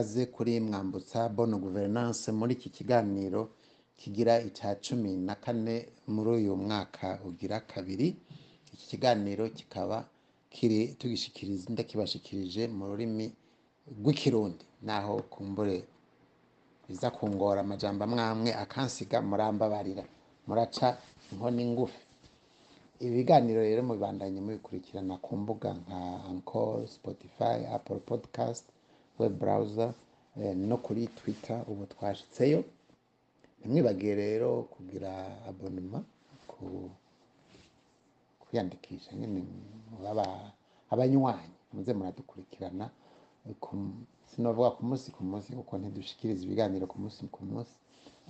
ikaze kuri mwambutsa bono guverinance muri iki kiganiro kigira icya cumi na kane muri uyu mwaka ugira kabiri. Iki kiganiro kikaba kiri tugishikiriza ndakibashikirije mu rurimi rw'ikirundi. Naho kumbure biza kungora amajambo amwe amwe akansiga murambabarira. Muraca inkoni ngufi. Ibi biganiro rero mubibandanye mubikurikirana ku mbuga nka Anchor, Spotify, Apple Podcast, web browser eh, no kuri Twitter ubu twashitseyo ntimwibagiye rero kugira abonema kwiyandikisha nyine abanywanyi muze muradukurikirana ku- sinovuga ku munsi ku munsi kuko ntidushikiriza ibiganiro ku munsi ku munsi.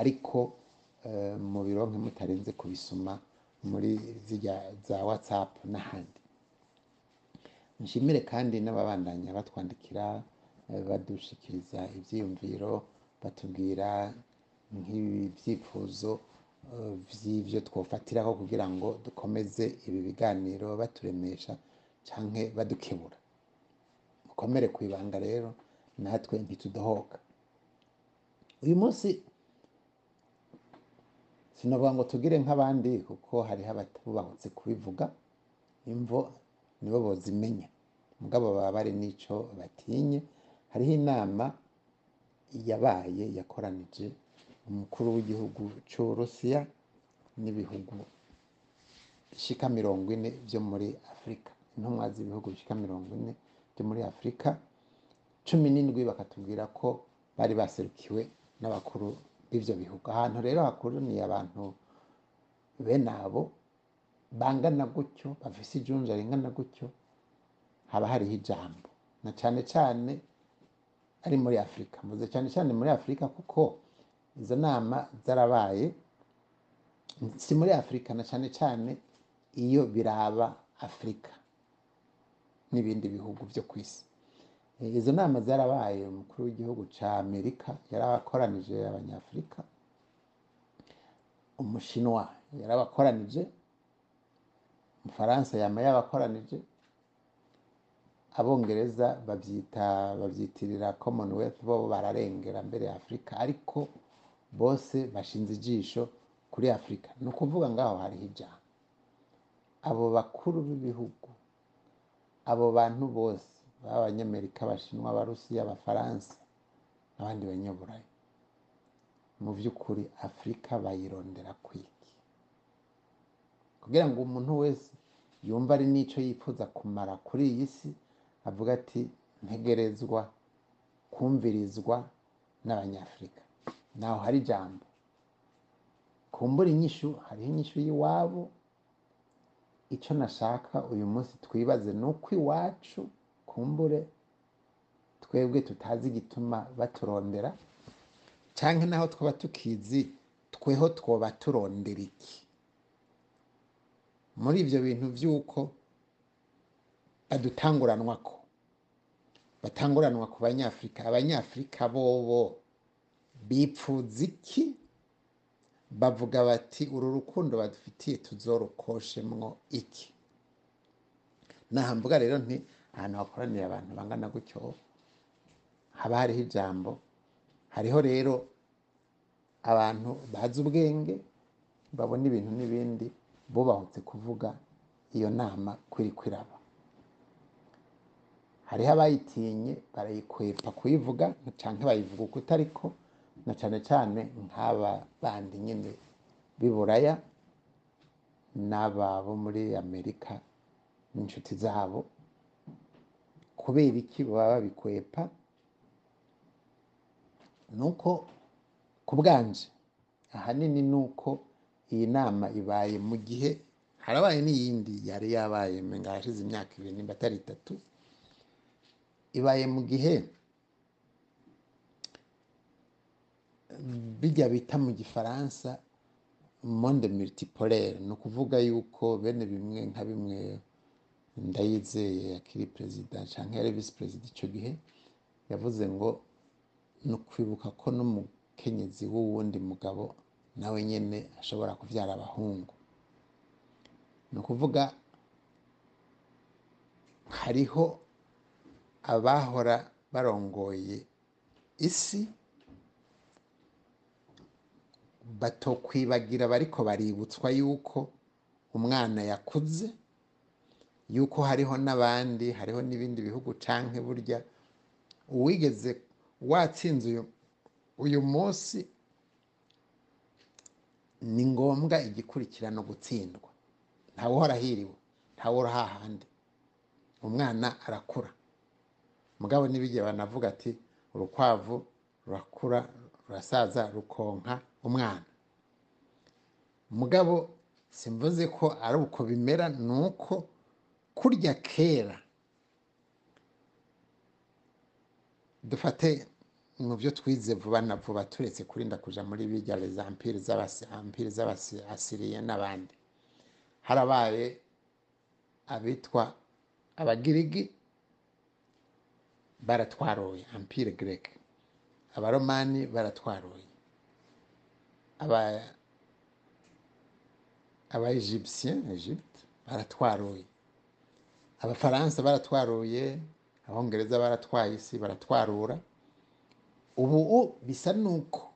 Ariko eh, mu bironke mutarenze kubisoma muri zirya za whatsapp n'ahandi. Nshimire kandi n'ababandanya batwandikira eh, badushikiriza ivyiyumviro batubwira nk'ibyifuzo eh, vy'ivyo twofatiraho kugira ngo dukomeze ibi biganiro baturemesha canke badukebura mukomere ku ibanga rero natwe ntitudohoka. Uyu munsi sinavuga ngo tugire nk'abandi kuko hariho abatubahutse kubivuga imvo nibo bozimenya. Mugabo baba bari n'ico batinye hariho inama yabaye yakoranije umukuru w'igihugu c'uburusiya n'ibihugu bishika mirongo ine vyo muri afurika intumwa z'ibihugu bishika mirongo ine vyo muri afurika cumi n'indwi bakatubwira ko bari baserukiwe n'abakuru b'ivyo bihugu. Ahantu rero hakoraniye abantu bene abo bangana gutyo bafise ijunja ringana gutyo haba hariho ijambo. Na cane cane ari muri afurika mvuze cane cane muri afurika kuko izo nama zarabaye si muri afurika na cane cane iyo biraba afurika n'ibindi bihugu vyo kw'isi Eh, izo nama zarabaye umukuru w'igihugu ca amerika yarabakoranije abanyafurika umushinwa yarabakoranije umufaransa yama yabakoranije abongereza bavyita bavyitirira commonwealth bo bararengera mbere ya afurika ariko bose bashinze ijisho kuri afurika ni ukuvuga ngaho hariho ijambo. Abo bakuru b'ibihugu abo bantu bose b'abanyamerika abashinwa abarusiya abafaransa n'abandi banyaburayi. Mu by'ukuri afurika bayirondera kwiki kugira ngo umuntu wese yumve ari n'ico yifuza kumara kuri iyi si avuga ati ntegerezwa kumvirizwa n'abanyafurika. Naho hari ijambo. Kumbura inyishu hariho inyishu y'iwabo. Ico nashaka uyu munsi twibaze ni uko iwacu kumbure twebwe tutazi igituma baturondera canke naho twaba tukizi tweho twoba turondera iki? Muri ivyo bintu vy'uko badutanguranwako batanguranwa ku banyafurika abanyafurika bobo bipfuza iki? Bavuga bati uru rukundo badufitiye tuzorukoshemwo iki? Naha mvuga rero nti ahantu hakoranira abantu bangana gutyo haba hariho ijambo. Hariho rero abantu bazi ubwenge babona ibintu n'ibindi bubahutse kuvuga iyo nama kwiri kwiraba hariho abayitinye barayikwepa kuyivuga canke bayivuga uko itariko na cane cane nk'aba bandi nyene b'i buraya n'aba bo muri amerika n'inshuti zabo kubera iki? Baba babikwepa. Nuko ku bwanje ahanini nuko iyi nama ibaye mu gihe harabaye n'iyindi yari yabaye menga hashize imyaka ibiri nimba atari itatu ibaye mu gihe bijya bita mu gifaransa monde multipolaire. Ni ukuvuga yuko bene bimwe nka bimwe ndayizeye akiri perezida canke yari visi perezida ico gihe yavuze ngo ni ukwibuka ko n'umukenyezi w'uwundi mugabo nawe nyene ashobora kuvyara abahungu. Ni ukuvuga hariho abahora barongoye isi batokwibagira bariko baributswa yuko umwana yakuze yuko hariho n'abandi hariho n'ibindi bihugu canke burya uwigeze watsinze uyu, munsi ni ngombwa igikurikirano gutsindwa. Ntawuhora hiriwe ntawuhora hahandi umwana arakura. Mugabo n'ibigiye banavuga ati urukwavu rurakura rurasaza rukonka umwana. Mugabo simvuze ko ari uko bimera ni uko kurya kera dufate mu byo twize vuba na vuba turetse kurinda kuja muri empires z'abasi empires z'abasiriye n'abandi. Harabaye abitwa abagirigi baratwaroye empire grec. Abaromani baratwaroye. Aba egyptien egypte baratwaroye. Abafaransa baratwaruye abongereza baratwaye isi baratwarura. Ubu bisa nuko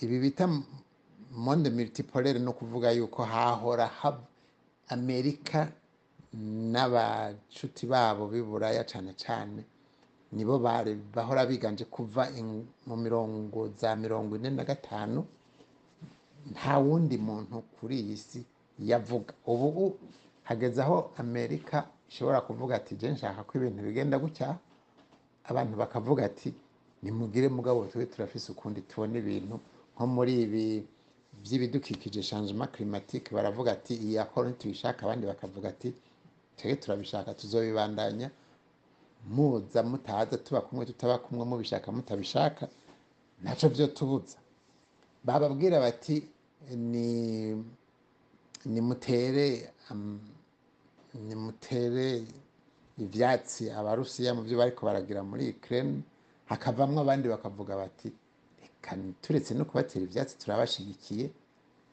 ibi bita monde multipolaire no kuvuga yuko hahora amerika n'abacuti babo b'i buraya cyane cyane nibo bari bahora biganje kuva mu mirongo za mirongo ine na gatanu nta wundi muntu kuri iyi si yavuga. Ubu hageze aho amerika ishobora kuvuga ati je nshaka ko ibintu bigenda gutya abantu bakavuga ati nimugire mugabo tube turafise ukundi tubona ibintu. Nko muri ibi by'ibidukikije changement climatique baravuga ati iyi akora ntitubishaka abandi bakavuga ati twebwe turabishaka tuzobibandanya muza mutaza tuba kumwe tutaba kumwe mubishaka mutabishaka ntaco vyo tubuza. Bababwira bati ni nimutere nimutere ivyatsi abarusiya mu byo bariko baragira muri Ukraine. Hakavamwo abandi bakavuga bati reka turetse no kubatera ivyatsi turabashigikiye.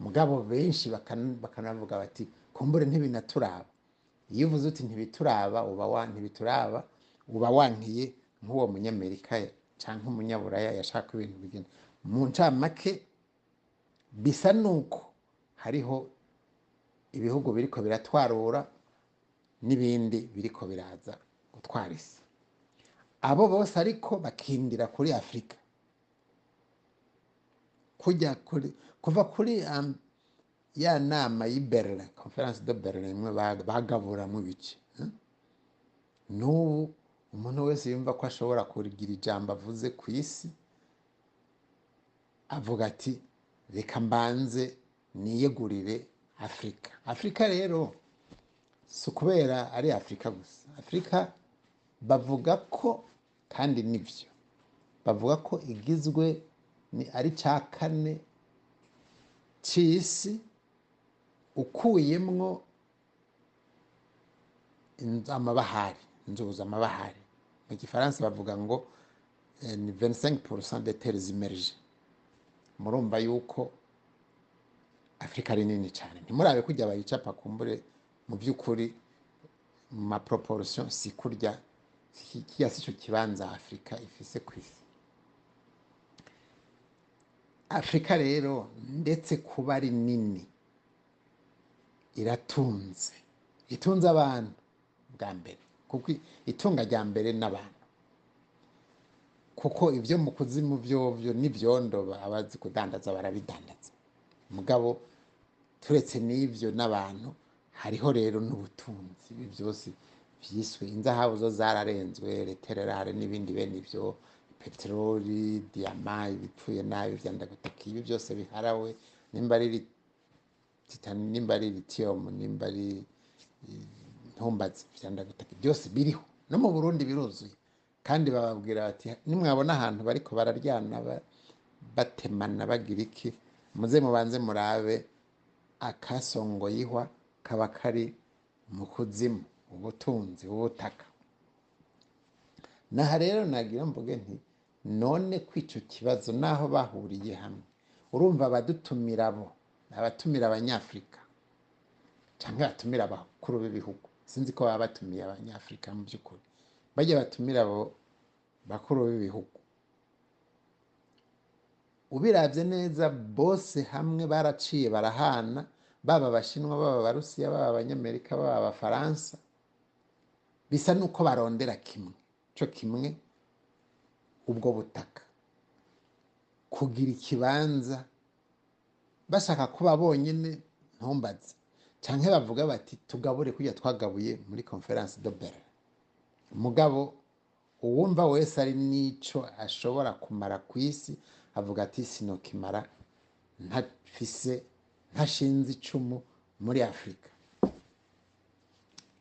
Mugabo benshi bakan- bakanavuga bati kumbure ntibinaturaba. Iyo uvuze uti ntibituraba uba ntibituraba uba wankiye nk'uwo munyamerika canke umunyaburaya yashaka ibintu bigenda mu ncamake bisa nuko hariho ibihugu biriko biratwarura n'ibindi biriko biraza gutwara isi. Abo bose ariko bakindira kuri afurika kujya kuri kuva kuri um, ya nama y'i berlin conference de berlin imwe bag- bagaburamwo ibice n'ubu umuntu wese yumva ko ashobora kugira ijambo avuze ku isi avuga ati reka mbanze niyegurire afurika afurika rero si ukubera ari afurika gusa. Afurika bavuga ko kandi ni byo bavuga ko igizwe ni ari cya kane cy'isi ukuyemwo amabahari inzuzi amabahari mu gifaransa bavuga ngo eh, ni 25% de terres immergées. Murumva yuko afurika ari nini cyane. Ntimurabe kujya bayicapa kumbure mu by'ukuri mu maproportion si kurya kiya si cyo kibanza afurika ifise ku isi. Afurika rero ndetse kuba ari nini iratunze. Itunze abantu bwa mbere. Kuko itunga rya mbere n'abantu. Kuko ibyo mu kuzimu byovyo n'ibyondo abazi kudandaza barabidandaza. Mugabo turetse n'ibyo n'abantu hariho rero n'ubutunzi. Ibi byose byiswe inzahabu zo zararenzwe retererare n'ibindi bene ibyo peteroli diyama ibipfuye nabi vyandagutaka ibi byose biharawe. Nimba ari titani nimba ari lithium nimba ari eh, ntumbazi vyandagutaka byose biriho no mu burundi biruzuye kandi bababwira bati nimwabona ahantu bariko bararyana ba- batemana bagira iki? Muze mubanze murabe akasongoyihwa kaba kari mu kuzimu ubutunzi ubutaka. Naha rero nagira mvuge nti none ko ico kibazo naho bahuriye hamwe. Urumva abadutumira bo. Abatumira abanyafurika cyangwa batumira abakuru b'ibihugu. Sinzi ko baba batumiye abanyafurika mu by'ukuri. Bajya batumira abo bakuru b'ibihugu. Ubirabye neza bose hamwe baraciye barahana. Baba abashinwa baba abarusiya baba abanyamerika baba abafaransa. Bisa n'uko barondera kimwe. Cyo kimwe ubwo butaka. Kugira ikibanza bashaka kuba bonyine ntumbaze. Cyangwa bavuga bati tugabure kujya twagabuye muri conference de Berlin mugabo uwumva wese ari n'icyo ashobora kumara ku isi avuga ati sinokimara ntafise ntashinze icumu muri afurika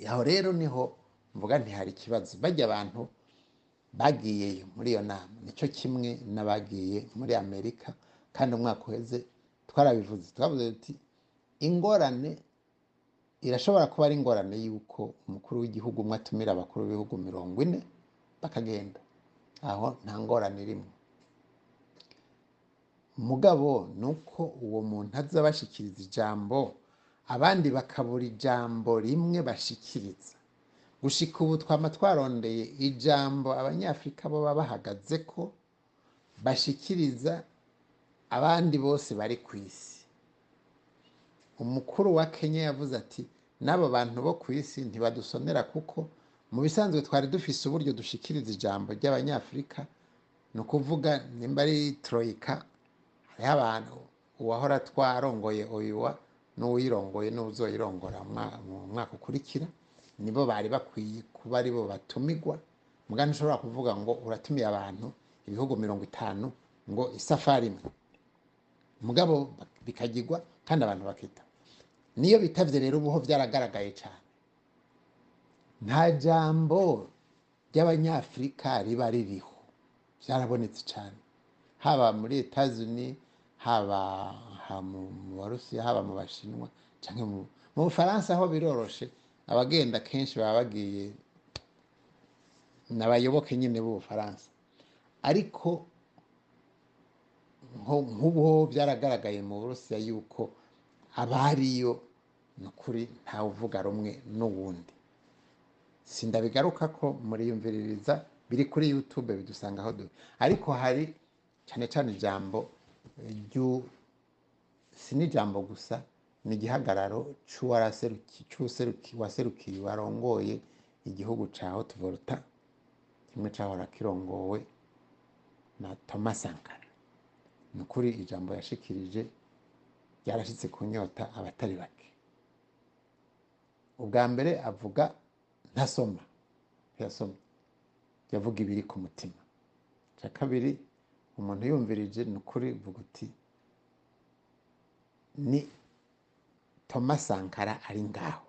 aho rero ni ho mvuga ntihari ikibazo. Bajya abantu bagiyeyo muri iyo nama. Nicyo kimwe n'abagiye muri amerika kandi umwaka uheze twarabivuze. Twavuze tuti ingorane irashobora kuba ari ingorane y'uko umukuru w'igihugu umwe atumira abakuru b'ibihugu mirongo ine bakagenda. Aho nta ngorane irimo mugabo ni uko uwo muntu aza bashikiriza ijambo abandi bakabura ijambo rimwe bashikiriza. Gushika ubu twama twarondeye ijambo abanyafurika bo bahagaze ko bashikiriza abandi bose bari ku isi. Umukuru wa kenya yavuze ati n'abo bantu bo ku isi ntibadusonera kuko mu bisanzwe twari dufise uburyo dushikiriza ijambo ry'abanyafurika ni ukuvuga nimba ari troika hariho abantu uwahora twarongoye oyuwa n'uwirongoye n'uzoyirongora mu mwaka ukurikira nibo bari bakwiye kuba ari bo batumigwa. Mugani ushobora kuvuga ngo uratumiye abantu ibihugu mirongo itanu ngo isafari imwe. Mugabo bikagirwa kandi abantu bakita. Niyo bitavye rero ubuho byaragaragaye cyane nta jambo ry'abanyafurika riba ririho. Byarabonetse cyane haba muri etazuni haba mu barusiya haba mu bashinwa cyangwa mu bufaransa aho biroroshe abagenda kenshi baba bagiye n'abayoboke nyine b'ubufaransa. Ariko nk'ubu byaragaragaye mu burusiya yuko abariyo ni ukuri ntawe uvuga rumwe n'uwundi. Sindabigaruka ko muriyumviririza biri kuri yutube bidusanga aho duri ariko hari cyane cyane ijambo si n'ijambo gusa ni igihagararo cy'uwaserukiye warongoye igihugu cya hotuvoruta kimwe cyahora kirongowe na thomas sankara. Ni ukuri ijambo yashikirije ryarashyitse ku nyota abatari bake. Ubwa mbere avuga ntasoma. Ntiyasoma yavuga ibiri ku mutima. Icya kabiri umuntu yumvirije ni ukuri vuga uti ni thomas sankara ari ngaho.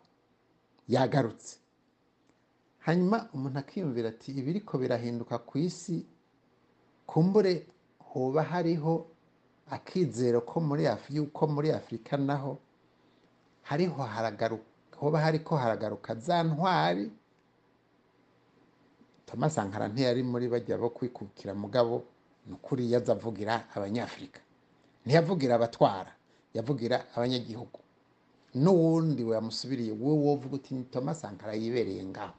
Yagarutse. Hanyuma umuntu akiyumvira ati ibiriko birahinduka ku isi kumbure hoba hariho akizero ko muri yuko muri afurika naho hariho hoba hariko haragaruka za ntwari. Thomas sankara ntiyari muri bajya bo kwikukira mugabo ni ukuri yaza avugira abanyafurika ntiyavugira abatwara yavugira abanyagihugu. N'uwundi wamusubiriye wowe wovuga uti ni thomas sankara yibereye ngaho.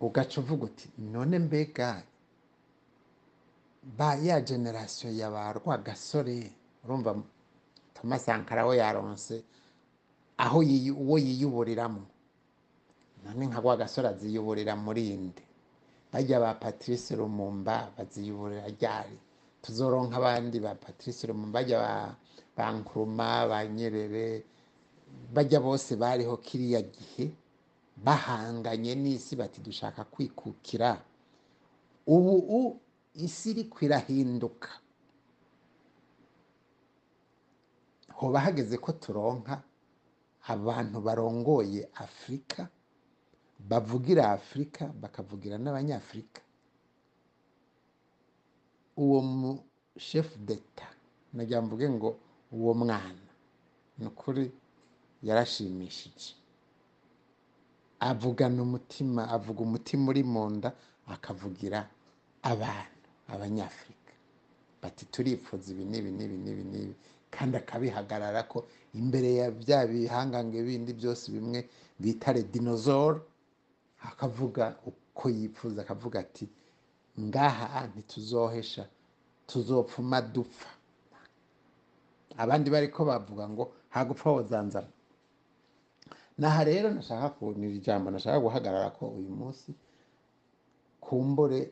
Ugaca uvuga uti none mbega ba ya generasiyo ya ba rwagasore urumva sankara we yaronse aho uwo yiyuburiramo none nka rwagasore aziyuburira muri inde. Bajya ba patrice rumumba baziyuburira ryari? Tuzoronka abandi ba patrice rumumba bajya ba nkuruma ba nyerere bajya bose bariho kiriya gihe bahanganye n'isi bati dushaka kwikukira. Ubu isi iri kwirahinduka. Hoba hageze ko turonka abantu barongoye afurika bavugira afurika bakavugira n'abanyafurika uwo mu shefu deta nagira mvuge ngo uwo mwana ni ukuri yarashimishije. Avugana umutima avuga umutima uri mu nda akavugira abantu abanyafurika bati turipfuza ibi n'ibi n'ibi n'ibi n'ibi. Kandi akabihagarara ko imbere ya bya bihangange bindi byose bimwe bita redinozoro akavuga uko yifuza akavuga ati ngaha ntituzohesha tuzopfuma dupfa abandi bariko bavuga ngo hagupfa wozanzana naha rero nashaka kunira ijambo nashaka guhagarara ko uyu munsi kumbure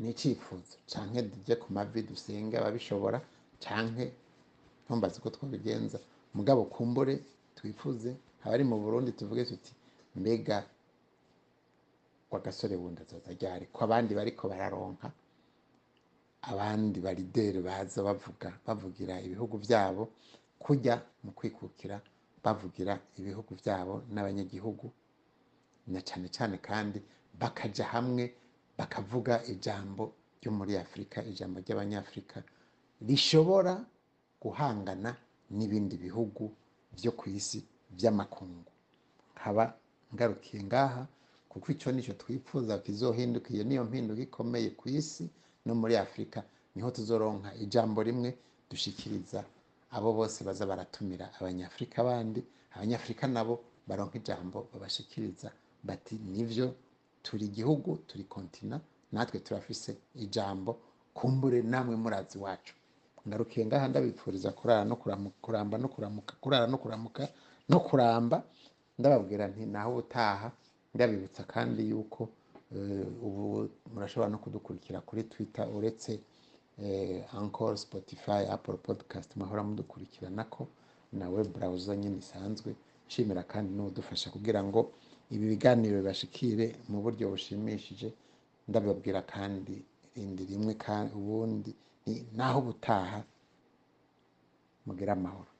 ni icyifuzo canke duje ku mavi dusenge ababishobora canke ntumbaze uko twabigenza. Mugabo kumbure twifuze. Abari mu burundi tuvuge tuti mbega wagasore wundi azoza ryari ko abandi bariko bararonka abandi barideri baza bavuga bavugira ibihugu byabo kujya mu kwikukira bavugira ibihugu byabo n'abanyagihugu. Na cyane cyane kandi bakaja hamwe bakavuga ijambo ryo muri afurika ijambo ry'abanyafurika rishobora guhangana n'ibindi bihugu byo ku isi by'amakungu. Nkaba ngarukiye ngaha kuko icyo ni cyo twifuza kizohinduka iyo niyo mpinduka ikomeye ku isi no muri afurika ni ho tuzoronka ijambo rimwe dushikiriza abo bose baza baratumira abanyafurika bandi abanyafurika nabo baronka ijambo babashikiriza bati nivyo turi igihugu turi kontina natwe turafise ijambo kumbure namwe murazi wacu ngarukiye ngaha ndabipfuriza kurara no kuramba no kuramuka kurara no kuramuka no kuramba. Ndababwira nti naho ubutaha. Ndabibutsa kandi yuko eh, ubu murashobora no kudukurikira kuri twitter uretse eh, encore spotify apple podcast. Mwahora mudukurikiranako na web browser nyine isanzwe. Nshimira kandi n'udufasha kugira ngo ibi biganiro bibashikire mu buryo bushimishije. Ndababwira kandi rindi rimwe kandi ubundi naho ubutaha. Mugire amahoro.